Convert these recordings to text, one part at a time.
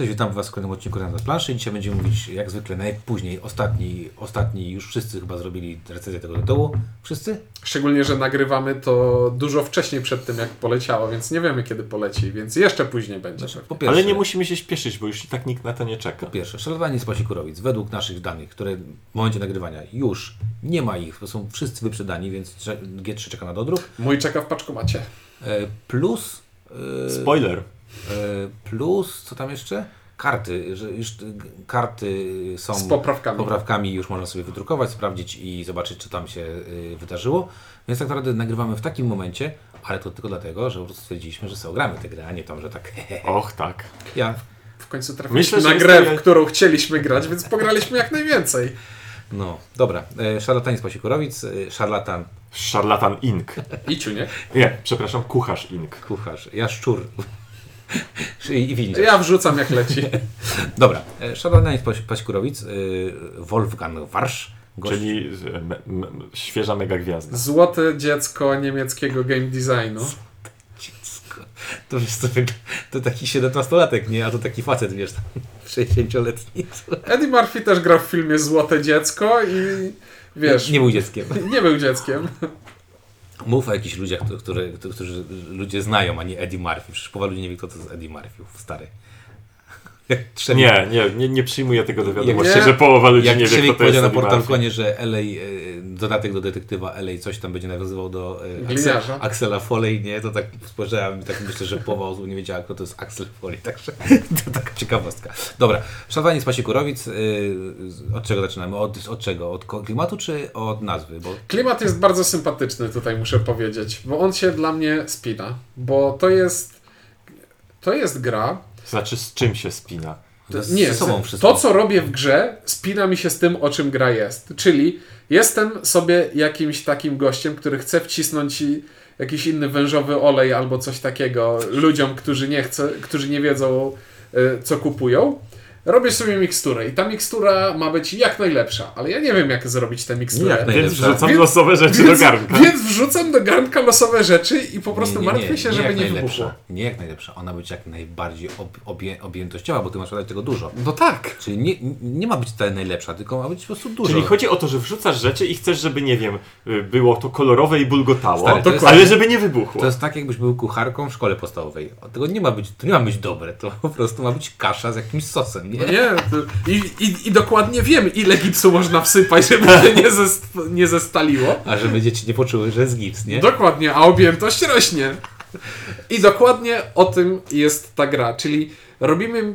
Cześć, witam Was w kolejnym odcinku na planszy. Dzisiaj będziemy mówić jak zwykle najpóźniej, ostatni, ostatni już wszyscy chyba zrobili recenzję tego tytułu. Wszyscy? Szczególnie, że nagrywamy to dużo wcześniej przed tym, jak poleciało, więc nie wiemy, kiedy poleci, więc jeszcze później będzie. Znaczy, po pierwsze, Ale nie musimy się śpieszyć, bo już i tak nikt na to nie czeka. Po pierwsze, szalowanie z Pasikurowic, według naszych danych, które w momencie nagrywania już nie ma ich, bo są wszyscy wyprzedani, więc trze- G3 czeka na dodruk. Mój czeka w paczkomacie. E, Plus... e, Spoiler. E, Plus, co tam jeszcze? Karty, że już karty są Z poprawkami. poprawkami już można sobie wydrukować, sprawdzić i zobaczyć, co tam się y, wydarzyło. Więc tak naprawdę nagrywamy w takim momencie, ale to tylko dlatego, że po prostu stwierdziliśmy, że sobie ogramy tę grę, a nie tam, że tak Och, tak. ja. W końcu trafiliśmy Myślę, na grę, jest- w którą chcieliśmy grać, więc pograliśmy jak najwięcej. No, dobra. E, Szarlatan z Pasikurowic, e, szarlatan, Szarlatan Ink. I ciuniek. Nie, przepraszam, kucharz Ink. kucharz, ja szczur. I windziarz. Ja wrzucam jak leci. Dobra, e, Pas- Pasikurowic, e, Wolfgang Warsz, gość, Czyli e, me, me, świeża mega gwiazda. Złote dziecko niemieckiego game designu. Dziecko. To wiesz, to, to taki 17-latek, nie? A to taki facet, wiesz, tam 60-letni. Eddie Murphy też grał w filmie Złote dziecko i wiesz, Nie był dzieckiem. nie był dzieckiem. Mów o jakichś ludziach, którzy, którzy, którzy ludzie znają, a nie Eddie Murphy. Przecież połowa ludzi nie wie, kto to jest Eddie Murphy, stary. Jak Trzewik- Nie, nie, nie, nie przyjmuję tego do wiadomości, Nie. że połowa ludzi Jak nie wie, kto to jest powiedział na Eddie portal Murphy. konie, że LA, e, dodatek do detektywa LA coś tam będzie nawiązywał do e, Axel. Axela Foley, nie? To tak spojrzałem i tak myślę, że połowa osób nie wiedziała, kto to jest Axel Foley, także to taka ciekawostka. Dobra, szanowanie z Pasikurowic, e, od czego zaczynamy? Od, od czego? Od klimatu czy od nazwy? Bo Klimat jest bardzo sympatyczny, tutaj muszę powiedzieć, bo on się dla mnie spina, bo to jest to jest gra, Znaczy, z czym się spina? to z, nie, to co robię w grze spina mi się z tym, o czym gra jest, czyli jestem sobie jakimś takim gościem, który chce wcisnąć ci jakiś inny wężowy olej albo coś takiego ludziom, którzy nie chcą, którzy nie wiedzą y, co kupują. Robię sobie miksturę i ta mikstura ma być jak najlepsza, ale ja nie wiem jak zrobić tę miksturę. Jak Więc wrzucam Więc- losowe rzeczy Więc, do garnka. więc wrzucam do garnka losowe rzeczy i po prostu martwię się, żeby nie wybuchło. Nie jak najlepsza, ona być jak najbardziej ob, obie, objętościowa, bo ty masz dodać tego dużo. No tak. Czyli nie, nie ma być ta najlepsza, tylko ma być po prostu dużo. Czyli chodzi o to, że wrzucasz rzeczy i chcesz, żeby, nie wiem, y, było to kolorowe i bulgotało, Stary, to jest- ale żeby nie wybuchło. To jest tak, jakbyś był kucharką w szkole podstawowej. Tego nie ma być, to nie ma być dobre, to po prostu ma być kasza z jakimś sosem, nie? No nie, to, i, i, i dokładnie wiem, ile gipsu można wsypać, żeby się nie, zest, nie zestaliło. A żeby dzieci nie poczuły, że jest gips, nie? Dokładnie, a objętość rośnie. I dokładnie o tym jest ta gra, czyli robimy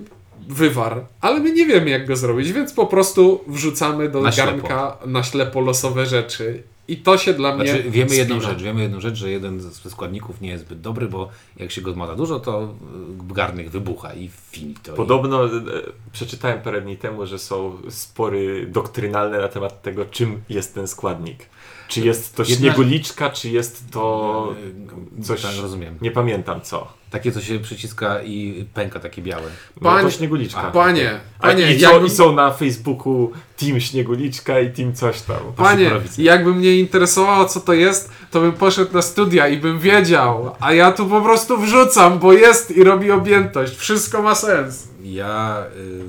wywar, ale my nie wiemy jak go zrobić, więc po prostu wrzucamy do Na ślepo. garnka na ślepo losowe rzeczy. I to się dla mnie Znaczy, wiemy jedną spina. rzecz, wiemy jedną rzecz, że jeden ze składników nie jest zbyt dobry, bo jak się go ma za dużo, to y, garnek wybucha i finito. I... Podobno e, przeczytałem parę dni temu, że są spory doktrynalne na temat tego, czym jest ten składnik. Czy jest to Jedna- śnieguliczka, czy jest to coś. Tak, rozumiem. Nie pamiętam co. Takie, co się przyciska i pęka, takie białe. No Panie- to śnieguliczka. A, Panie, A panie, i, co, jakbym, I są na Facebooku Team Śnieguliczka i Team coś tam. panie, jakby mnie interesowało co to jest, to bym poszedł na studia i bym wiedział, a ja tu po prostu wrzucam, bo jest i robi objętość. Wszystko ma sens. Ja, y,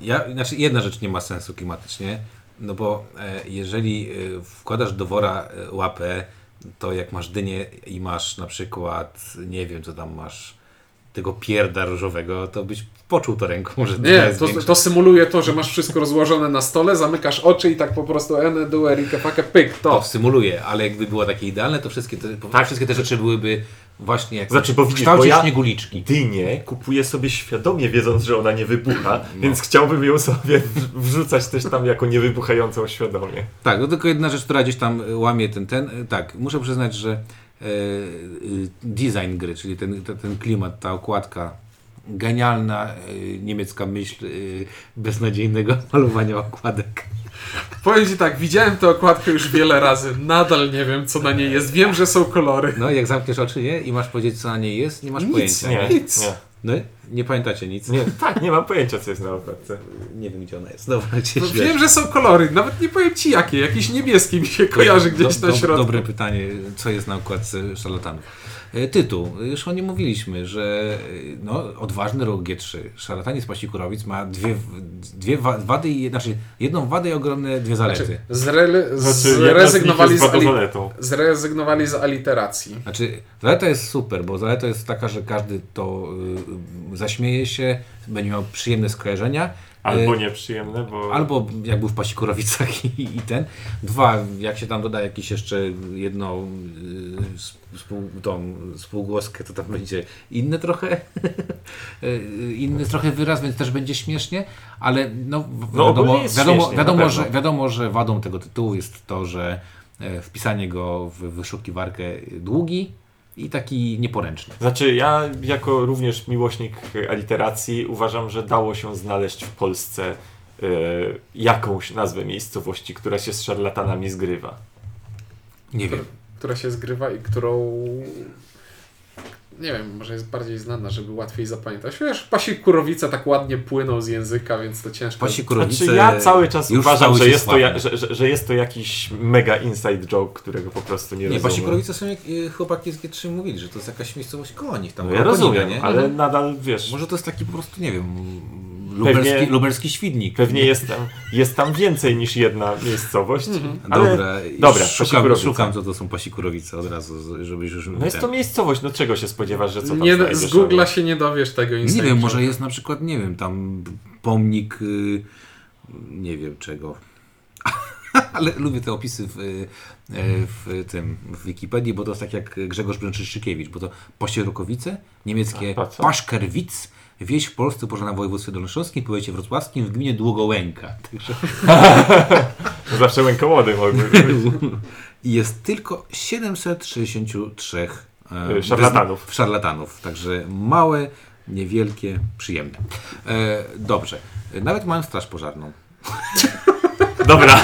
ja, znaczy jedna rzecz nie ma sensu klimatycznie, no bo e, jeżeli y, wkładasz do wora y, łapę, to jak masz dynię i masz na przykład, nie wiem co tam masz, tego pierda różowego, to byś poczuł to ręką, że dynia Nie, to, to symuluje to, że masz wszystko rozłożone na stole, zamykasz oczy i tak po prostu ene, du, erike, fake, pyk, To to. symuluje, ale jakby było takie idealne, to wszystkie te, Tak. wszystkie te rzeczy byłyby właśnie jak Znaczy, bo w kształcie bo ja- śnieguliczki. Dynię kupuję sobie świadomie, wiedząc, że ona nie wybucha, więc chciałbym ją sobie wrzucać też tam jako niewybuchającą świadomie. Tak, no tylko jedna rzecz, która gdzieś tam y, łamie ten, ten. y, Tak, muszę przyznać, że e, design gry, czyli ten, ten, ten klimat, ta okładka, genialna y, niemiecka myśl y, beznadziejnego malowania okładek. Powiem Ci tak, widziałem tę okładkę już wiele razy, nadal nie wiem co na niej jest, wiem, że są kolory. No, jak zamkniesz oczy, nie? I masz powiedzieć, co na niej jest, nie masz Nic, pojęcia. Nie, Nic. nie. No, Nie pamiętacie nic? Nie, tak, nie mam pojęcia, co jest na okładce. Nie wiem, gdzie ona jest. Dobra, cię No, wiem, że są kolory, nawet nie powiem ci jakie. Jakiś niebieski mi się kojarzy gdzieś Do- na do- środku. Dobre pytanie, co jest na okładce szarlatanów. E, Tytuł. Już o nim mówiliśmy, że e, no, odważny rok G3. Szarlatanie z Pasikurowic ma dwie, dwie wa- wady, i, znaczy jedną wadę i ogromne dwie zalety. Znaczy, Znaczy, z zrezygnowali, z ali, zrezygnowali z aliteracji. Znaczy, zaleta jest super, bo zaleta jest taka, że każdy to y, zaśmieje się, będzie miał przyjemne skojarzenia. Albo Y, nieprzyjemne, bo... Albo jak był w Pasikurowicach i, i ten. Dwa, jak się tam doda jakieś jeszcze jedną y, spół, tą spółgłoskę, to tam będzie inne trochę, y, inny trochę wyraz, więc też będzie śmiesznie, ale no, No, wiadomo, wiadomo, śmiesznie, wiadomo, że, wiadomo, że wadą tego tytułu jest to, że e, wpisanie go w wyszukiwarkę długi i taki nieporęczny. Znaczy, ja jako również miłośnik aliteracji uważam, że dało się znaleźć w Polsce e, jakąś nazwę miejscowości, która się z szarlatanami zgrywa. Nie wiem. która się zgrywa i którą nie wiem, może jest bardziej znana, żeby łatwiej zapamiętać. Wiesz, pasikurowice tak ładnie płyną z języka, więc to ciężko. Pasikurowice Znaczy, ja cały czas uważam, że jest, ja, że, że, że jest to jakiś mega inside joke, którego po prostu nie, Nie, rozumiem. Pasikurowice są jak y, chłopaki z G3 mówili, że to jest jakaś miejscowość koło nich tam. No ja rozumiem, nie? ale Mhm. nadal, wiesz, Może to jest taki po prostu, nie wiem, lubelski, Pewnie- lubelski świdnik. pewnie jest tam, jest tam więcej niż jedna miejscowość. Ale, Dobra, dobra, szukam, szukam co to są pasikurowice od razu, żebyś już... No jest to miejscowość, no czego się spodziewasz, że co tam nie, znajdziesz? z Google'a się nie dowiesz tego Nie wiem, może jest na przykład, nie wiem, tam pomnik, y, nie wiem czego. Ale lubię te opisy w, y, w tym, w Wikipedii, bo to jest tak jak Grzegorz Bręczyszczykiewicz, bo to Posierokowice, niemieckie A? Paszkerwic, wieś w Polsce położona w województwie dolnośląskim, powiecie wrocławskim, w gminie Długołęka. Także Zawsze łękołody mogły być. I jest tylko 763 e, Y, szarlatanów. wyzna- szarlatanów. Także małe, niewielkie, przyjemne. E, dobrze. E, Nawet mają straż pożarną. Dobra,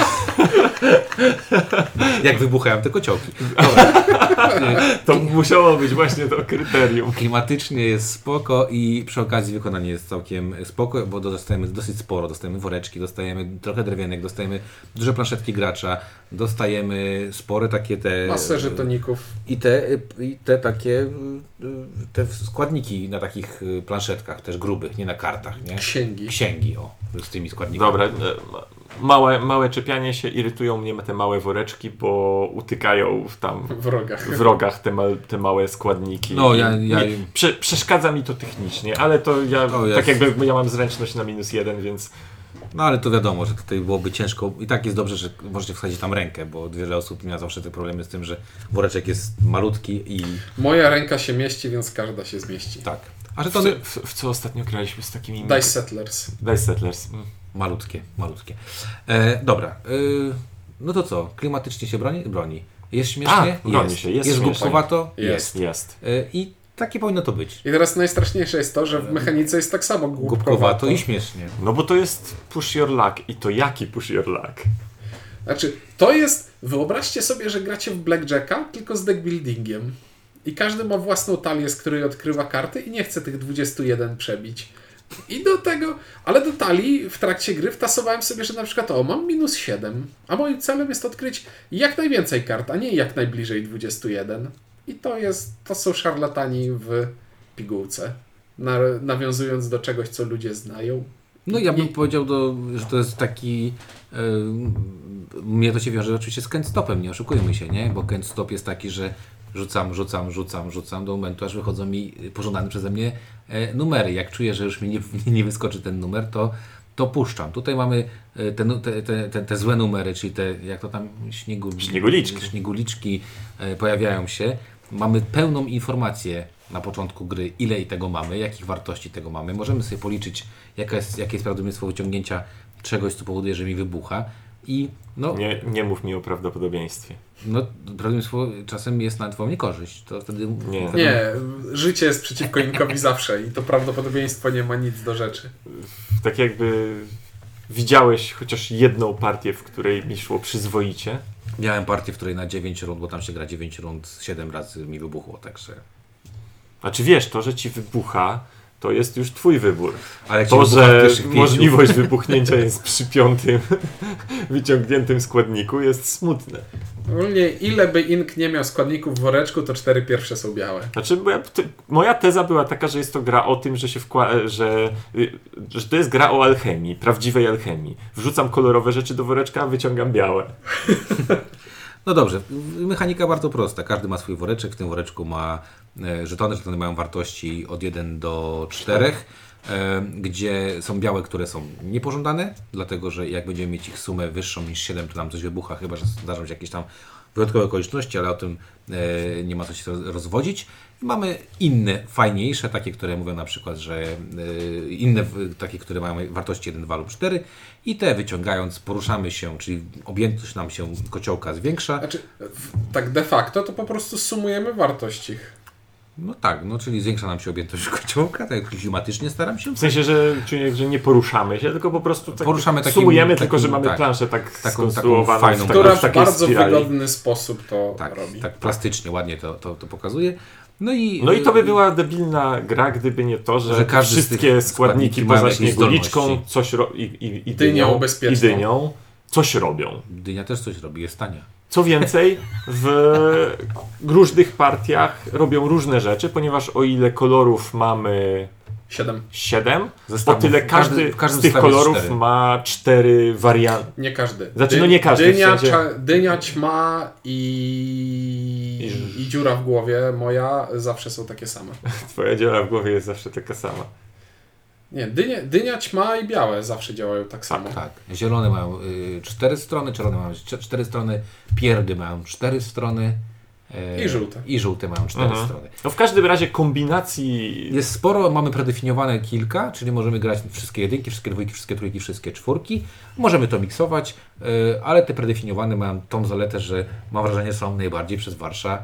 Jak wybuchają te kociołki. To musiało być właśnie to kryterium. Klimatycznie jest spoko i przy okazji wykonanie jest całkiem spoko, bo dostajemy dosyć sporo. Dostajemy woreczki, dostajemy trochę drewianek, dostajemy duże planszetki gracza, dostajemy spore takie te... Masę żetoników. I te, I te takie te składniki na takich y, planszetkach, też grubych, nie na kartach, nie? Księgi. Księgi, o, z tymi składnikami. Dobra, e, małe, małe czepianie się, irytują mnie te małe woreczki, bo utykają w tam W rogach. w rogach te, ma, te małe składniki. No, I ja- ja- Nie, prze, przeszkadza mi to technicznie, ale to ja, tak jakby ja mam zręczność na minus jeden, więc No ale to wiadomo, że tutaj byłoby ciężko. I tak jest dobrze, że możecie wsadzić tam rękę, bo wiele osób miała zawsze te problemy z tym, że woreczek jest malutki i Moja ręka się mieści, więc każda się zmieści. tak. A że w, to co- w, w co ostatnio graliśmy z takimi... Dice Settlers. Dice Settlers. Mm. Malutkie, malutkie. E, dobra. Y, no to co? Klimatycznie się broni? Broni. Jest śmiesznie? Tak, broni jest. się, jest jest głupkowato? Jest. Jest. E, I takie powinno to być. I teraz najstraszniejsze jest to, że w mechanice jest tak samo Głupkowato głupkowato. i śmiesznie. No bo to jest push your luck i to jaki push your luck? Znaczy, to jest. Wyobraźcie sobie, że gracie w Blackjacka, tylko z deckbuildingiem. I każdy ma własną talię, z której odkrywa karty i nie chce tych 21 przebić. I do tego, ale do talii w trakcie gry wtasowałem sobie, że na przykład o, mam minus 7, a moim celem jest odkryć jak najwięcej kart, a nie jak najbliżej 21. I to jest, to są szarlatani w pigułce. Na, nawiązując do czegoś, co ludzie znają. No ja bym I- powiedział, do, że to jest taki... e, mnie to się wiąże oczywiście z Kent-Stopem, nie oszukujmy się, nie? Bo Kent-Stop jest taki, że rzucam, rzucam, rzucam, rzucam do momentu, aż wychodzą mi pożądane przeze mnie e, numery. Jak czuję, że już mi nie, nie wyskoczy ten numer, to, to puszczam. Tutaj mamy e, te, te, te, te złe numery, czyli te, jak to tam, śniegu, Śnieguliczki. śnieguliczki e, pojawiają się. Mamy pełną informację na początku gry, ile i tego mamy, jakich wartości tego mamy. Możemy sobie policzyć, jaka jest, jakie jest prawdopodobieństwo wyciągnięcia czegoś, co powoduje, że mi wybucha. I no, Nie, nie mów mi o prawdopodobieństwie. no prawdopodobieństwo czasem jest na Twoją niekorzyść. To wtedy Nie. wtedy- Nie, życie jest przeciwko Inkowi zawsze i to prawdopodobieństwo nie ma nic do rzeczy. Tak jakby widziałeś chociaż jedną partię, w której mi szło przyzwoicie. Miałem partię, w której na 9 rund, bo tam się gra 9 rund, 7 razy mi wybuchło, także Znaczy wiesz, to, że ci wybucha, to jest już twój wybór. Ale To, że możliwość wybuchnięcia jest przy piątym wyciągniętym składniku jest smutne. Ogólnie ile by ink nie miał składników w woreczku, to cztery pierwsze są białe. Znaczy, moja teza była taka, że jest to gra o tym, że się wkłada, że, y, że to jest gra o alchemii, prawdziwej alchemii. Wrzucam kolorowe rzeczy do woreczka, a wyciągam białe. No dobrze, mechanika bardzo prosta. Każdy ma swój woreczek, w tym woreczku ma e, żetony, żetony mają wartości od 1 do 4, e, gdzie są białe, które są niepożądane, dlatego że jak będziemy mieć ich sumę wyższą niż 7, to nam coś wybucha, chyba że zdarzą się jakieś tam wyjątkowe okoliczności, ale o tym e, nie ma co się roz- rozwodzić. Mamy inne, fajniejsze, takie, które mówią na przykład, że e, inne, takie, które mają wartości 1, 2 lub 4 i te wyciągając poruszamy się, czyli objętość nam się kociołka zwiększa. Znaczy, tak de facto to po prostu sumujemy wartość ich. No tak, no czyli zwiększa nam się objętość kociołka, tak klimatycznie staram się. W sensie, że, czyli, że nie poruszamy się, tylko po prostu tak, Poruszamy takim- sumujemy, takim- tylko że mamy tak. planszę tak taką skonstruowaną fajną Która w bardzo spirali. wygodny sposób to Tak, robi. tak plastycznie, ładnie to, to, to pokazuje. No i, No i to by była debilna gra, gdyby nie to, że, Że każdy z wszystkie tych składniki poza jakieś śnieguliczką coś ro- i, i, i Dynią i dynią coś robią. Dynia też coś robi, jest tania. Co więcej, w różnych partiach robią różne rzeczy, ponieważ o ile kolorów mamy Siedem. 7, o tyle W każdy, każdy- w z tych kolorów ma cztery warianty. Nie każdy. Znaczy, no nie każdy, w Dynia, sensie- cza- dynia ćma i... i dziura w głowie moja zawsze są takie same. Twoja dziura w głowie jest zawsze taka sama. Nie, dynia, dynia ćma i białe zawsze działają tak samo. Tak, zielone mają y, cztery strony, czerwone mają cztery strony, pierdy mają cztery strony. e, I żółte. I żółte mają cztery Mhm. strony. No w każdym razie kombinacji Jest sporo, mamy predefiniowane kilka, czyli możemy grać wszystkie jedynki, wszystkie dwójki, wszystkie trójki, wszystkie czwórki. Możemy to miksować, y, ale te predefiniowane mają tą zaletę, że mam wrażenie są najbardziej przez Warsza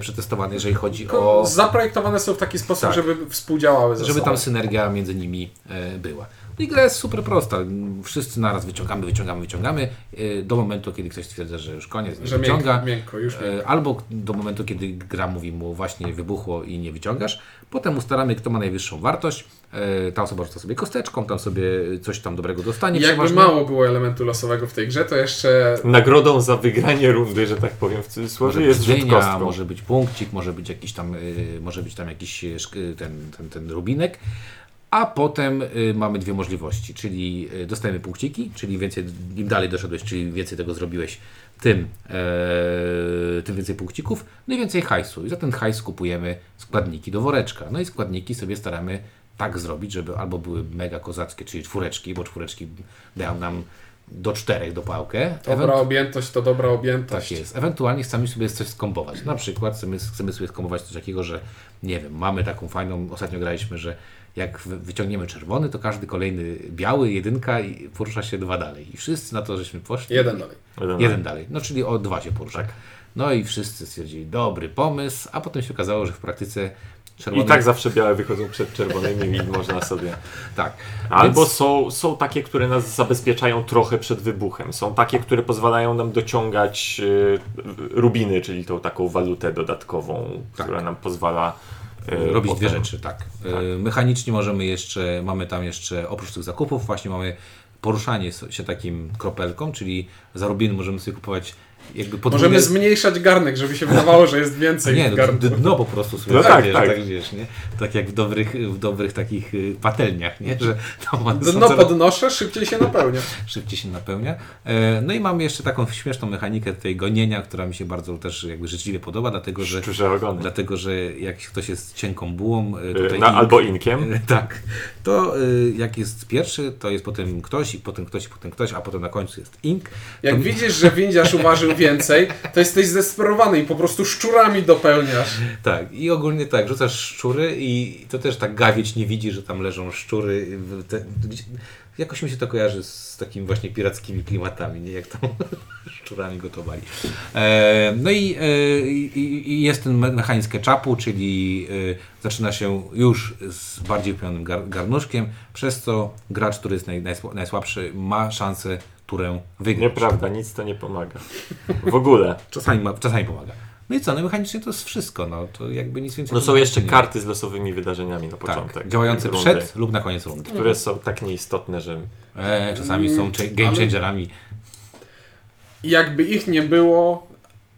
przetestowane, jeżeli chodzi o... Zaprojektowane są w taki sposób, Tak. żeby współdziałały ze żeby sobą. tam synergia między nimi e, była. No i gra jest super prosta. Wszyscy naraz wyciągamy, wyciągamy, wyciągamy e, do momentu, kiedy ktoś stwierdza, że już koniec, nie Że wyciąga. miękko, miękko, już miękko. E, Albo do momentu, kiedy gra mówi mu właśnie wybuchło i nie wyciągasz. Potem ustalamy, kto ma najwyższą wartość. E, Ta osoba rzuca sobie kosteczką, tam sobie coś tam dobrego dostanie. Jakby przeważnie. mało było elementu losowego w tej grze, to jeszcze nagrodą za wygranie rundy, że tak powiem w Może cudzysłowie, być jest rzut kostką. może być punkcik, może być jakiś tam, może być tam jakiś ten, ten, ten rubinek. A potem y, mamy dwie możliwości, czyli y, dostajemy punkciki, czyli więcej, im dalej doszedłeś, czyli więcej tego zrobiłeś, tym, e, tym więcej punkcików, no i więcej hajsu. I za ten hajs kupujemy składniki do woreczka. No i składniki sobie staramy tak zrobić, żeby albo były mega kozackie, czyli czwóreczki, bo czwóreczki dają nam do czterech do pałkę. dobra Ewent- objętość to dobra objętość. tak jest. Ewentualnie chcemy sobie coś skombować. Na przykład chcemy, chcemy sobie skombować coś takiego, że nie wiem, mamy taką fajną, ostatnio graliśmy, że jak wy- wyciągniemy czerwony, to każdy kolejny biały, jedynka i porusza się dwa dalej. I wszyscy na to, żeśmy poszli. Jeden dalej. Jeden Jeden dalej. No czyli o dwa się porusza. Tak. No i wszyscy stwierdzili, dobry pomysł, a potem się okazało, że w praktyce czerwony... I tak zawsze białe wychodzą przed czerwonymi i można sobie. tak. Albo Więc- są, są takie, które nas zabezpieczają trochę przed wybuchem. Są takie, które pozwalają nam dociągać y, rubiny, czyli tą taką walutę dodatkową, Tak. która nam pozwala y, robić dwie potem- rzeczy, tak. Y, Mechanicznie możemy jeszcze, mamy tam jeszcze, oprócz tych zakupów, właśnie mamy poruszanie się takim kropelką, czyli za rubiny możemy sobie kupować jakby podwójne... Możemy zmniejszać garnek, żeby się wydawało, że jest więcej Nie, w no, dno po prostu sobie No tak, tak, wiesz, tak. tak wiesz, nie? Tak jak w dobrych, w dobrych takich y, patelniach, nie? Że Dno coraz podnoszę, szybciej się napełnia. szybciej się napełnia. E, No i mamy jeszcze taką śmieszną mechanikę tej gonienia, która mi się bardzo też jakby życzliwie podoba, dlatego że. Dlatego, że jak ktoś jest cienką bułą, y, Y, tutaj na- ink, albo inkiem. Tak. To jak jest pierwszy, to jest potem ktoś, i potem ktoś, i potem ktoś, a potem na końcu jest ink. Jak To- widzisz, że windiarz uważył więcej, to jesteś zdesperowany i po prostu szczurami dopełniasz. Tak. I ogólnie tak, rzucasz szczury i to też tak gawieć nie widzi, że tam leżą szczury. Te, gdzie, jakoś mi się to kojarzy z takimi właśnie pirackimi klimatami, nie? Jak tam szczurami gotowali. E, no i, e, i, i jest ten me- mechanizm ketchupu, czyli e, zaczyna się już z bardziej wypełnionym gar, garnuszkiem, przez co gracz, który jest naj, najsła- najsłabszy, ma szansę turę wygrać. Nieprawda, nic to nie pomaga. W ogóle. Czasami, ma, czasami pomaga. No i co, no mechanicznie to jest wszystko, no to jakby nic więcej No są jeszcze nie karty z losowymi wydarzeniami na początek. tak, działające rundy, przed lub na koniec rundy. Które są tak nieistotne, że E, czasami są cha- game Ale- changerami. I jakby ich nie było.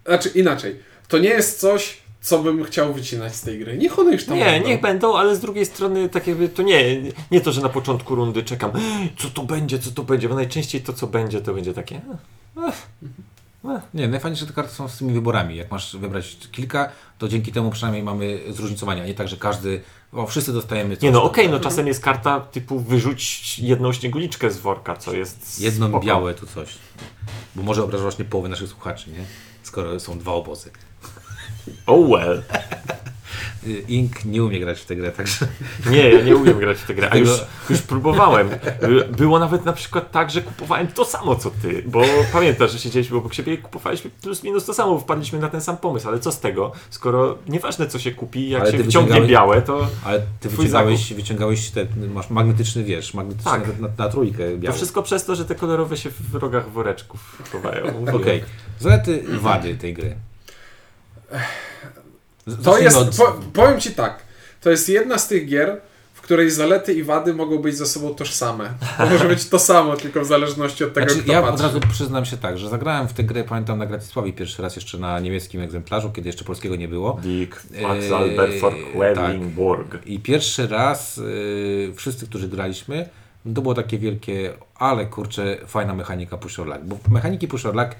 Znaczy inaczej. To nie jest coś, co bym chciał wycinać z tej gry. Niech one już tam Nie, będą. niech będą, ale z drugiej strony tak jakby to nie, nie to, że na początku rundy czekam, co to będzie, co to będzie, bo najczęściej to, co będzie, to będzie takie, "Eh, Nie, najfajniejsze te karty są z tymi wyborami. Jak masz wybrać kilka, to dzięki temu przynajmniej mamy zróżnicowania. Nie tak, że każdy, o, wszyscy dostajemy coś. Nie no, okej, no czasem jest karta typu wyrzuć jedną śnieguliczkę z worka, co jest Jedno spoko. białe tu coś. Bo może obrażać właśnie połowę naszych słuchaczy, nie? Skoro są dwa obozy. Oh well. Y, Ink nie umie grać w tę grę, także Nie, ja nie umiem grać w tę grę, a już, już próbowałem. Było nawet na przykład tak, że kupowałem to samo co ty, bo pamiętasz, że siedzieliśmy obok siebie i kupowaliśmy plus minus to samo, wpadliśmy na ten sam pomysł, ale co z tego, skoro nieważne co się kupi, jak Ale się wyciągałeś- białe, to Ale ty wyciągałeś, wyciągałeś te, masz magnetyczny, wiesz, magnetyczny Tak. na, na, trójkę To biały. wszystko przez to, że te kolorowe się w rogach woreczków chowają. Okej. Zalety i wady tej gry. To jest. Po, powiem ci tak. To jest jedna z tych gier, w której zalety i wady mogą być ze sobą tożsame. To może być to samo, tylko w zależności od tego, Znaczy, kto ja patrzy. od razu przyznam się tak, że zagrałem w tę grę, pamiętam na Gratisławie pierwszy raz jeszcze na niemieckim egzemplarzu, kiedy jeszcze polskiego nie było. Dick, Max Albert, tak. Quedlinburg. I pierwszy raz y, wszyscy, którzy graliśmy, to było takie wielkie, ale kurczę, fajna mechanika push or luck. Bo mechaniki push or luck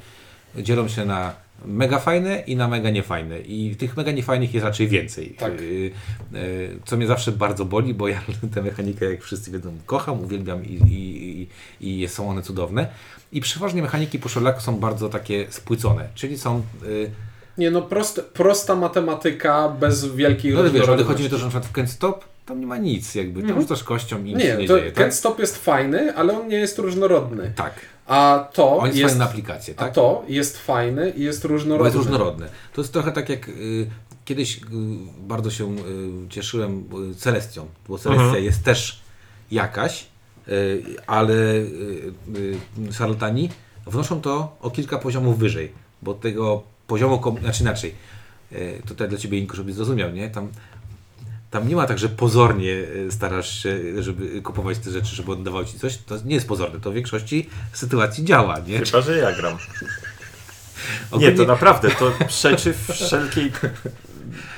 dzielą się na mega fajne i na mega niefajne. I tych mega niefajnych jest raczej więcej. Tak. Y, y, co mnie zawsze bardzo boli, bo ja tę mechanikę, jak wszyscy wiedzą, kocham, uwielbiam i, i, i, i są one cudowne. I przeważnie mechaniki luck są bardzo takie spłycone, czyli są... Y, Nie no, prost, prosta matematyka bez wielkich no wiesz, ale chodzi mi to, że na przykład w Can't Stop tam nie ma nic, jakby tam Mhm. rzucasz kością i nic Nie, nie to dzieje. Tak? Stop jest fajny, ale on nie jest różnorodny. tak. A to On jest, jest, fajny na aplikację, a tak? to jest fajny i jest Bo różnorodny. jest różnorodne. To jest trochę tak jak y, kiedyś y, bardzo się y, cieszyłem y, Celestią, bo Celestia Mhm. jest też jakaś, y, ale y, szarlatani wnoszą to o kilka poziomów wyżej, bo tego poziomu, znaczy inaczej, y, tutaj dla Ciebie Inko, żebyś zrozumiał, nie? Tam, tam nie ma tak, że pozornie y, starasz się, żeby kupować te rzeczy, żeby oddawał Ci coś. To nie jest pozorne, to w większości sytuacji działa, nie? Chyba, że ja gram. Nie, Ogólnie- to naprawdę, to przeczy wszelkiej,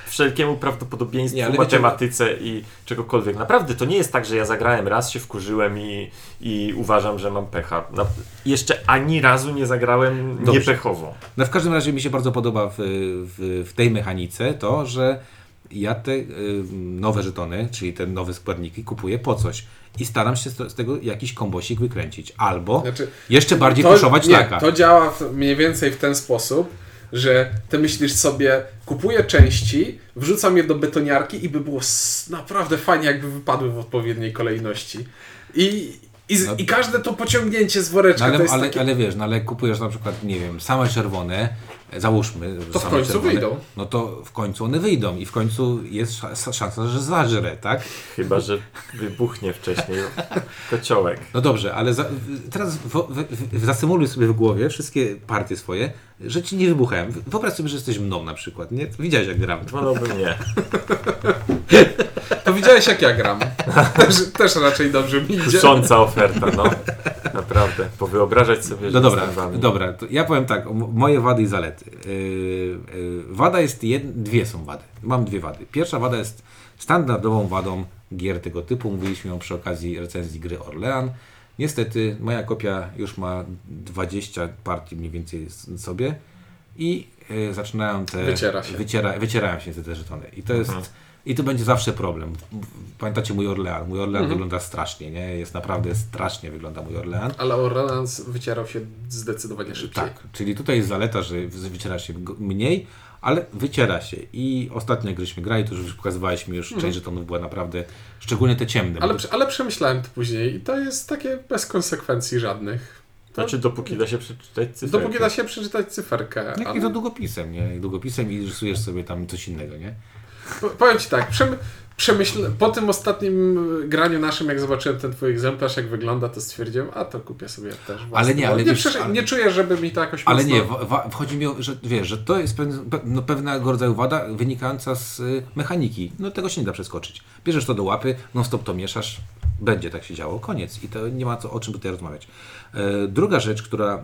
wszelkiemu prawdopodobieństwu, Nie, ale wiecie- matematyce i czegokolwiek. Naprawdę, to nie jest tak, że ja zagrałem raz, się wkurzyłem i, i uważam, że mam pecha. Na, jeszcze ani razu nie zagrałem Dobrze. niepechowo. No w każdym razie mi się bardzo podoba w, w, w tej mechanice to, że ja te y, nowe żetony, czyli te nowe składniki kupuję po coś i staram się z, tego jakiś kombosik wykręcić. Albo Znaczy, jeszcze bardziej to, puszować nie, taka. to działa mniej więcej w ten sposób, że ty myślisz sobie, kupuję części, wrzucam je do betoniarki i by było naprawdę fajnie, jakby wypadły w odpowiedniej kolejności. I, i, No- i każde to pociągnięcie z woreczka No ale, ale, takie... ale wiesz, no ale kupujesz na przykład, nie wiem, same czerwone, załóżmy, że To w końcu czerwone, wyjdą. No to w końcu one wyjdą i w końcu jest sza- szansa, że zażre, tak? Chyba, że wybuchnie wcześniej kociołek. No dobrze, ale za, teraz w, w, w, zasymuluj sobie w głowie wszystkie partie swoje, że ci nie wybuchają. Wyobraź sobie, że jesteś mną na przykład, nie? Widziałeś jak gram. Wolałbym nie. To widziałeś jak ja gram. też, też raczej dobrze mi idzie. Kusząca oferta, no. Naprawdę. Powyobrażać sobie, że No dobra, dobra, to ja powiem tak, moje wady i zalety. Yy, wada jest, jed, dwie są wady. Mam dwie wady. Pierwsza wada jest standardową wadą gier tego typu. Mówiliśmy ją przy okazji recenzji gry Orlean. Niestety moja kopia już ma 20 partii mniej więcej sobie i yy, zaczynają te... Wyciera się. Wyciera, wycierają się te żetony. I to jest... Mhm. I to będzie zawsze problem. Pamiętacie mój Orlean? Mój Orlean Mhm. wygląda strasznie, nie? Jest naprawdę strasznie wygląda mój Orlean. Ale Orleans wycierał się zdecydowanie szybciej. Tak, czyli tutaj jest zaleta, że wyciera się mniej, ale wyciera się. I ostatnio jak żeśmy grali, to już pokazywaliśmy już część żetonów była naprawdę, szczególnie te ciemne. Ale, prze- ale przemyślałem to później i to jest takie bez konsekwencji żadnych. Znaczy, dopóki da się przeczytać cyfrę. Dopóki da się przeczytać cyferkę. Jak ale- i to długopisem, nie? Długopisem i rysujesz sobie tam coś innego, nie? Po- Powiem Ci tak, przemy... po tym ostatnim graniu naszym, jak zobaczyłem ten twój egzemplarz, jak wygląda, to stwierdziłem, a to kupię sobie też własny. Ale nie, ale nie, wiesz, ale- nie czuję, żeby mi to jakoś Ale mocno... nie, w, wchodzi mi o, że wiesz, że to jest pewne, pe, no, pewnego rodzaju wada wynikająca z y, mechaniki. No tego się nie da przeskoczyć. Bierzesz to do łapy, non stop to mieszasz, będzie tak się działo, koniec. I to nie ma co, o czym tutaj rozmawiać. E, druga rzecz, która,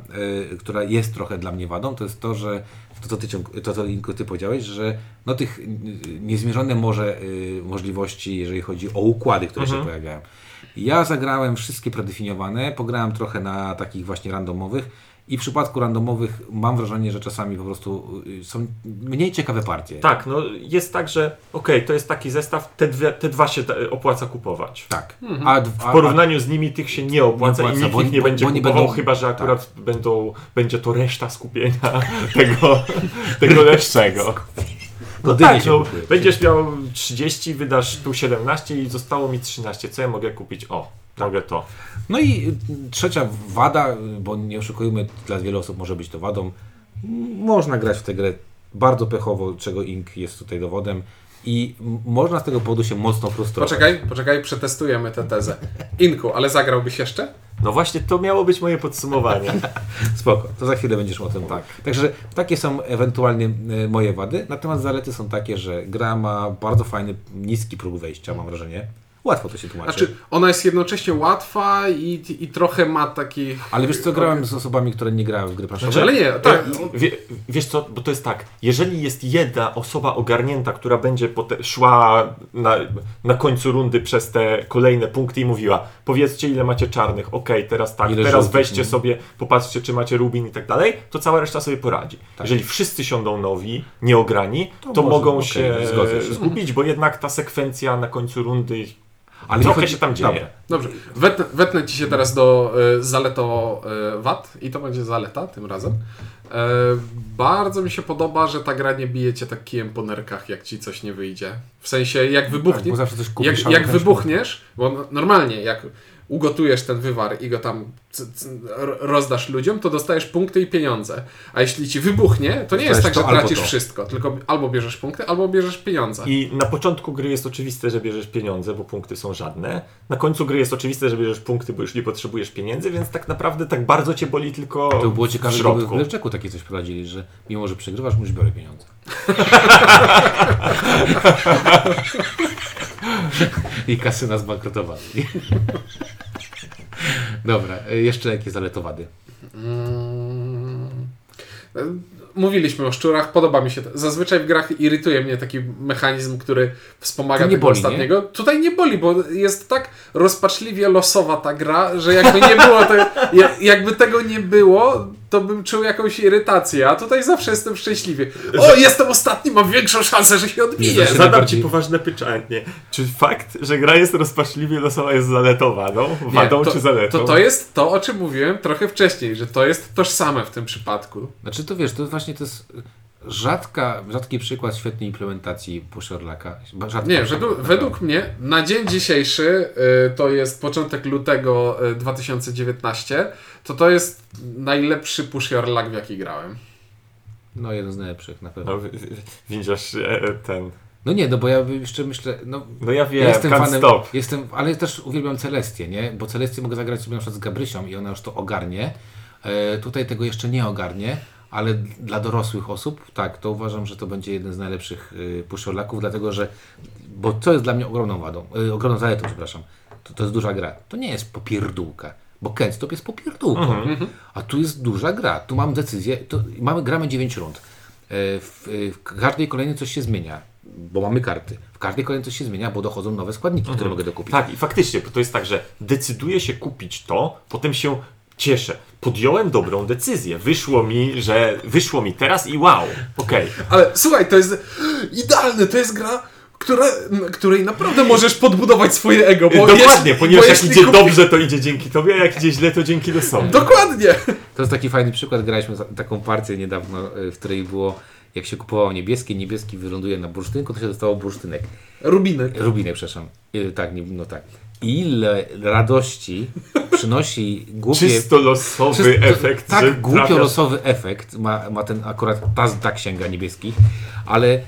e, która jest trochę dla mnie wadą, to jest to, że to, co ty, to, co ty powiedziałeś, że no tych niezmierzone może y, możliwości, jeżeli chodzi o układy, które się pojawiają. Ja zagrałem wszystkie predefiniowane, pograłem trochę na takich właśnie randomowych i w przypadku randomowych mam wrażenie, że czasami po prostu y, są mniej ciekawe partie. Tak, no jest tak, że okej, to jest taki zestaw, te, dwie, te dwa się opłaca kupować. Tak. A, d- W a, porównaniu z nimi tych się nie opłaca, Nie i opłaca, nikt bo- ich nie bo- będzie bo kupował, będą- chyba że akurat będą, będzie to reszta skupienia tego, tego lepszego. No tak, się no, będziesz miał 30, wydasz tu 17 i zostało mi 13. Co ja mogę kupić? O, mogę to. No i trzecia wada, bo nie oszukujmy, dla wielu osób może być to wadą. Można grać w tę grę bardzo pechowo, czego Ink jest tutaj dowodem. I można z tego powodu się mocno frustrować. Poczekaj, poczekaj, przetestujemy tę tezę. Inku, ale zagrałbyś jeszcze? No właśnie, to miało być moje podsumowanie. Spoko, to za chwilę będziesz o tym tak. Także takie są ewentualnie e, moje wady, natomiast zalety są takie, że gra ma bardzo fajny, niski próg wejścia, mam wrażenie. Łatwo to się tłumaczy. Znaczy, ona jest jednocześnie łatwa i, i trochę ma taki... Ale wiesz co, grałem z osobami, które nie grały w gry planszowe. Znaczy, ale nie, tak. Wie, wiesz co, bo to jest tak, jeżeli jest jedna osoba ogarnięta, która będzie pote- szła na, na końcu rundy przez te kolejne punkty i mówiła, powiedzcie ile macie czarnych, okej, teraz tak, Ile teraz żółtych, weźcie nie? sobie, popatrzcie czy macie rubin i tak dalej, to cała reszta sobie poradzi. Jeżeli wszyscy siądą nowi, nieograni, to, To może, mogą się, zgodzę się. zgubić, bo jednak ta sekwencja na końcu rundy Ale trochę chodzi- się tam dzieje. Dobra. Dobrze, wetnę, wetnę ci się teraz do y, zaleto y, wat i to będzie zaleta tym razem. E, bardzo mi się podoba, że ta gra nie bije cię tak kijem po nerkach, jak ci coś nie wyjdzie. W sensie, jak wybuchnie, Tak, jak, jak wybuchniesz, bo no- normalnie jak ugotujesz ten wywar i go tam rozdasz ludziom, to dostajesz punkty i pieniądze. A jeśli ci wybuchnie, to nie jest tak, że to albo tracisz to. wszystko, tylko albo bierzesz punkty, albo bierzesz pieniądze. I na początku gry jest oczywiste, że bierzesz pieniądze, bo punkty są żadne. Na końcu gry jest oczywiste, że bierzesz punkty, bo już nie potrzebujesz pieniędzy, więc tak naprawdę tak bardzo cię boli tylko To by było w ciekawe, gdyby w środku. Lewczeku takie coś prowadzili, że mimo, że przegrywasz, musisz biorę pieniądze. I kasyna zbankrutowali. Dobra, jeszcze jakie zaletowady? Mm. Mówiliśmy o szczurach, podoba mi się to. Zazwyczaj w grach irytuje mnie taki mechanizm, który wspomaga nie tego boli, ostatniego. Tutaj nie boli, bo jest tak rozpaczliwie losowa ta gra, że jakby nie było jakby tego nie było, to bym czuł jakąś irytację, a tutaj zawsze jestem szczęśliwy. O, jestem ostatni, mam większą szansę, że się odbiję. Nie, Zadam najbardziej- ci poważne pytanie. Czy fakt, że gra jest rozpaczliwie losowa jest zaletowaną? Wadą to, czy zaletą? to, to jest to, o czym mówiłem trochę wcześniej, że to jest tożsame w tym przypadku. Znaczy to wiesz, to właśnie to jest rzadka, rzadki przykład świetnej implementacji Pusherlaka. Nie, według, według mnie na dzień dzisiejszy, y, to jest początek lutego y, 2019, to to jest najlepszy push your luck, w jaki grałem. No jeden z najlepszych na pewno. No, widzisz e, ten... No nie, no bo ja jeszcze myślę, no No ja wiem, ja jestem can't fanem, stop. jestem, ale też uwielbiam Celestię, nie? Bo Celestię mogę zagrać sobie na przykład z Gabrysią i ona już to ogarnie. E, tutaj tego jeszcze nie ogarnie, ale dla dorosłych osób, tak, to uważam, że to będzie jeden z najlepszych y, puszczolaków, dlatego że, bo co jest dla mnie ogromną wadą, y, ogromną zaletą, przepraszam, to, to jest duża gra. To nie jest popierdółka. Bo Ken Stop jest popierdółką, a tu jest duża gra. Tu mam decyzję, to mamy, gramy 9 rund. E, W, w każdej kolejnej coś się zmienia, bo mamy karty. W każdej kolejnej coś się zmienia, bo dochodzą nowe składniki, które mogę dokupić. Tak, i faktycznie, bo to jest tak, że decyduję się kupić to, potem się cieszę. Podjąłem dobrą decyzję. Wyszło mi, że wyszło mi teraz i wow, okej. Ale słuchaj, to jest idealne, to jest gra, której naprawdę możesz podbudować swoje ego. Bo Dokładnie, jeśli- ponieważ bo jak jeśli idzie kupi- dobrze, to idzie dzięki tobie, a jak idzie źle, to dzięki losowi. Dokładnie. To jest taki fajny przykład. Graliśmy taką partię niedawno, y, w której było, jak się kupowało niebieskie, niebieski wyląduje na bursztynku, to się dostało bursztynek. Rubiny. Rubinek, przepraszam. Y, Tak, nie, no tak. Ile radości przynosi głupie... Czysto losowy Czysto- efekt, Tak, głupio trafiasz- losowy efekt ma, ma ten akurat ta, ta księga niebieskich, ale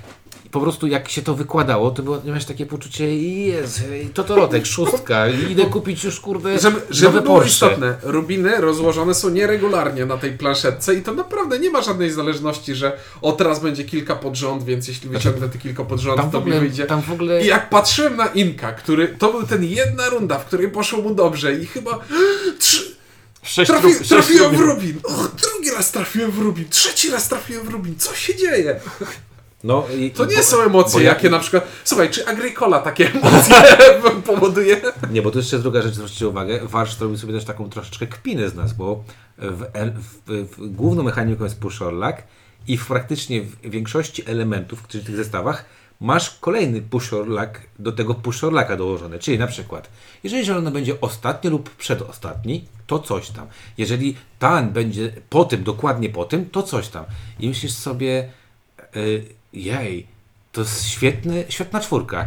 po prostu jak się to wykładało, to było, miałeś takie poczucie, jest, to to lotek, szóstka, idę kupić już kurde Żeby, żeby nowe było Porsche. istotne, rubiny rozłożone są nieregularnie na tej planszetce i to naprawdę nie ma żadnej zależności, że o teraz będzie kilka pod rząd, więc jeśli wyciągnę te kilka pod rząd, Tam to mi ogóle, wyjdzie. tam w ogóle I jak patrzyłem na Inka, który to był ten jedna runda, w której poszło mu dobrze i chyba trzy, Sześć trafi, sześć trafiłem w rubin. Rubin. Och, drugi raz trafiłem w Rubin, trzeci raz trafiłem w Rubin. Co się dzieje? No, i, To nie bo- są emocje, bo jakie na przykład. Słuchaj, czy Agricola takie emocje powoduje? Nie, bo to jeszcze druga rzecz, zwróćcie uwagę. Warsz robi sobie też taką troszeczkę kpinę z nas, bo w, w, w, główną mechaniką jest push or luck i w praktycznie w większości elementów, czyli tych zestawach, masz kolejny push or luck do tego push or lucka dołożony. Czyli na przykład, jeżeli zielony będzie ostatni lub przedostatni, to coś tam. Jeżeli tan będzie po tym, dokładnie po tym, to coś tam. I myślisz sobie, y, jej, to jest świetny, świetna czwórka.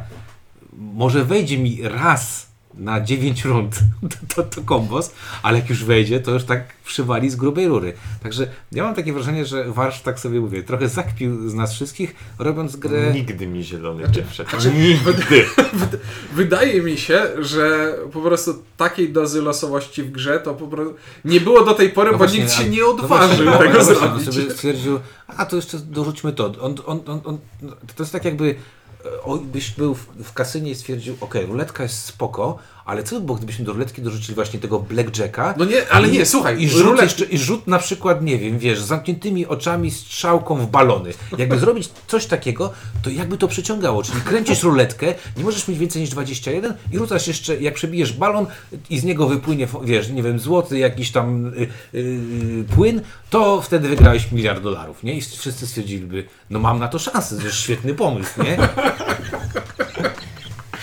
Może wejdzie mi raz na 9 rund to, to, kombos, ale jak już wejdzie, to już tak przywali z grubej rury. Także ja mam takie wrażenie, że Warsz, tak sobie mówię, trochę zakpił z nas wszystkich, robiąc grę... Nigdy mi zielony Znaczy- nie wszedł. Nigdy. Wydaje mi się, że po prostu takiej dozy losowości w grze to po prostu nie było do tej pory, No bo właśnie, nikt się nie no odważył właśnie, tego no właśnie, zrobić. on sobie stwierdził, a to jeszcze dorzućmy to. On, on, on, to jest tak jakby byś był w, kasynie i stwierdził, ok, ruletka jest spoko, ale co by było, gdybyśmy do ruletki dorzucili właśnie tego blackjacka? No nie, ale nie, słuchaj, I rzut, rulet- I rzut na przykład, nie wiem, wiesz, z zamkniętymi oczami, strzałką w balony. Jakby zrobić coś takiego, to jakby to przyciągało. Czyli kręcisz ruletkę, nie możesz mieć więcej niż 21 i rzucasz jeszcze, jak przebijesz balon i z niego wypłynie, wiesz, nie wiem, złoty, jakiś tam y, y, płyn, to wtedy wygrałeś miliard dolarów, nie? I wszyscy stwierdziliby, no mam na to szansę, to jest świetny pomysł, nie?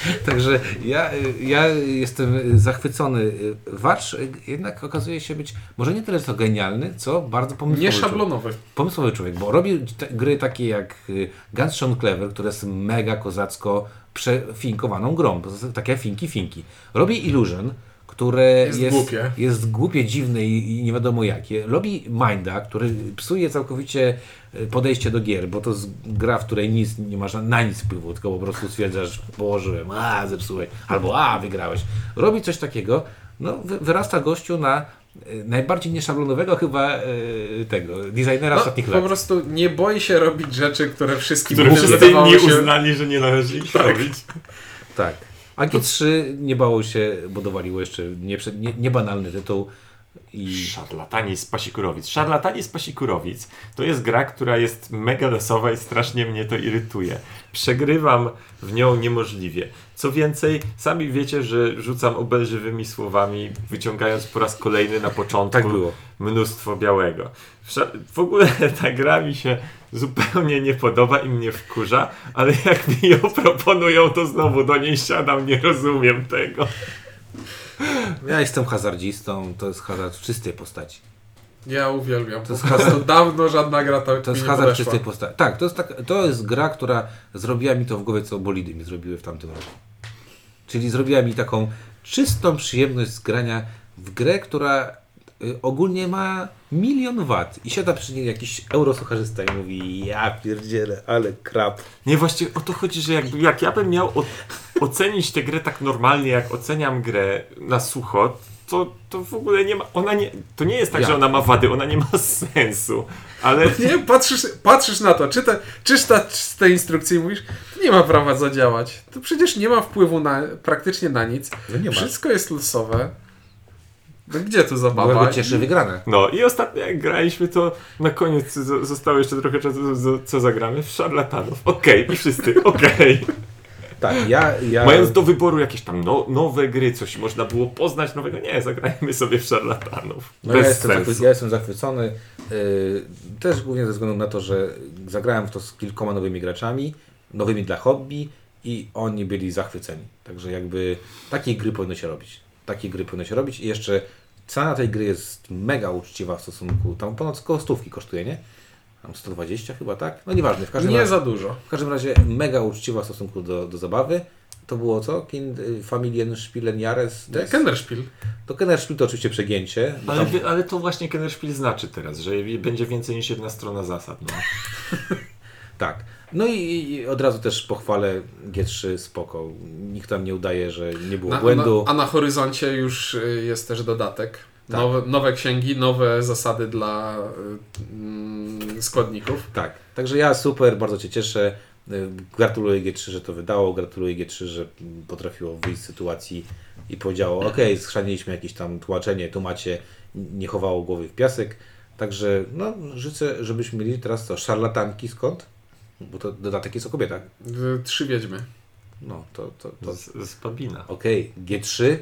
Także ja, ja jestem zachwycony. Wacz jednak okazuje się być może nie tyle co genialny, co bardzo pomysłowy. Nie człowiek. szablonowy. Pomysłowy człowiek, bo robi gry takie jak y, Guns Sean Clever, które jest mega kozacko przefinkowaną grą. Takie finki, finki. Robi Illusion, które Jest jest, głupie. jest głupie, dziwne i, i nie wiadomo jakie. Robi Minda, który psuje całkowicie y, podejście do gier, bo to jest gra, w której nic nie masz na, nic wpływu, tylko po prostu stwierdzasz, położyłem, a zepsułeś, albo a wygrałeś. Robi coś takiego, no wy, wyrasta gościu na y, najbardziej nieszablonowego chyba y, tego, designera No, ostatnich po lat. prostu nie boi się robić rzeczy, które wszystkim Które wszyscy się... uznali, że nie należy ich robić. Tak. A G3 nie bało się, bo dowaliło jeszcze niebanalny nie, niebanalny tytuł i Szarlatani z Pasikurowic. Szarlatani z Pasikurowic to jest gra, która jest mega losowa i strasznie mnie to irytuje. Przegrywam w nią niemożliwie. Co więcej, sami wiecie, że rzucam obelżywymi słowami, wyciągając po raz kolejny na początku tak mnóstwo białego. W ogóle ta gra mi się zupełnie nie podoba i mnie wkurza, ale jak mi ją proponują, to znowu do niej siadam, nie rozumiem tego. Ja jestem hazardzistą, to jest hazard w czystej postaci. Ja uwielbiam. To To jest hazard- dawno żadna gra tak To jest hazard w czystej postaci. Tak, to jest, tak, to jest gra, która zrobiła mi to w głowie, co bolidy mi zrobiły w tamtym roku. Czyli zrobiła mi taką czystą przyjemność z grania w grę, która ogólnie ma milion wat i siada przy niej jakiś eurosucharzysta i mówi ja pierdzielę, ale krap. Nie, właściwie o to chodzi, że jak, jak ja bym miał o, ocenić tę grę tak normalnie, jak oceniam grę na sucho, to, to w ogóle nie ma, ona nie, to nie jest tak, Ja. że ona ma wady, ona nie ma sensu, ale Nie, patrzysz, patrzysz na to, czyta, czytasz te instrukcje i mówisz, to nie ma prawa zadziałać. To przecież nie ma wpływu na, praktycznie na nic. No nie ma. Wszystko jest losowe. No gdzie tu zabawa? Bo cieszy wygrana. no i ostatnio jak graliśmy, to na koniec zostało jeszcze trochę czasu, co zagramy? W szarlatanów. Okej, i wszyscy, okej. Tak, ja... ja... Mając do wyboru jakieś tam no, nowe gry, coś można było poznać nowego, nie, zagrajmy sobie w szarlatanów. No ja, Bez jestem sensu. ja jestem zachwycony. Yy, też głównie ze względu na to, że zagrałem w to z kilkoma nowymi graczami, nowymi dla hobby i oni byli zachwyceni. Także jakby takiej gry powinno się robić. Takiej gry powinno się robić i jeszcze cena tej gry jest mega uczciwa w stosunku, tam ponad około stówki kosztuje, nie? Tam 120 chyba, tak? No nieważne, w każdym Nie razie. za dużo. W każdym razie mega uczciwa w stosunku do, do zabawy. To było co? Kind, y, Familien Spielen Jahres? des? Kennerspiel. To Kennerspiel to oczywiście przegięcie. Ale, tam- ale to właśnie Kennerspiel znaczy teraz, że będzie więcej niż jedna strona zasad. No. Tak. No i, i od razu też pochwalę G3 spoko. Nikt tam nie udaje, że nie było Na, błędu. na, a na horyzoncie już y, jest też dodatek. Tak. Nowe, nowe księgi, nowe zasady dla y, mm, składników. Tak. Także ja super, bardzo Cię cieszę. Y, Gratuluję G3, że to wydało. Gratuluję G3, że potrafiło wyjść z sytuacji i powiedziało: OK, schrzaniliśmy jakieś tam tłumaczenie, tu macie, nie chowało głowy w piasek. Także no, życzę, żebyśmy mieli teraz co? Szarlatanki skąd? Bo to dodatek jest o kobietach. Y, Trzy wiedźmy. No, to, to, to Z, z Babina. Okej, G3,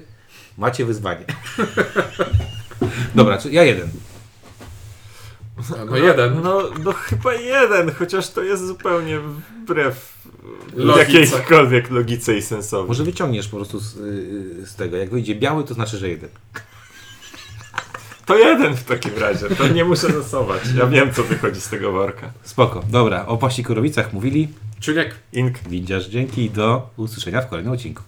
macie wyzwanie. Dobra, czy ja jeden. No jeden. No, no chyba jeden, chociaż to jest zupełnie wbrew Logice. jakiejkolwiek logice i sensowi. Może wyciągniesz po prostu z, y, z tego. Jak wyjdzie biały, to znaczy, że jeden. To jeden w takim razie, to nie muszę losować. Ja wiem, co wychodzi z tego worka. Spoko. Dobra, o Paścikorowicach mówili. Czuniek. Ink. Windziarz, dzięki i do usłyszenia w kolejnym odcinku.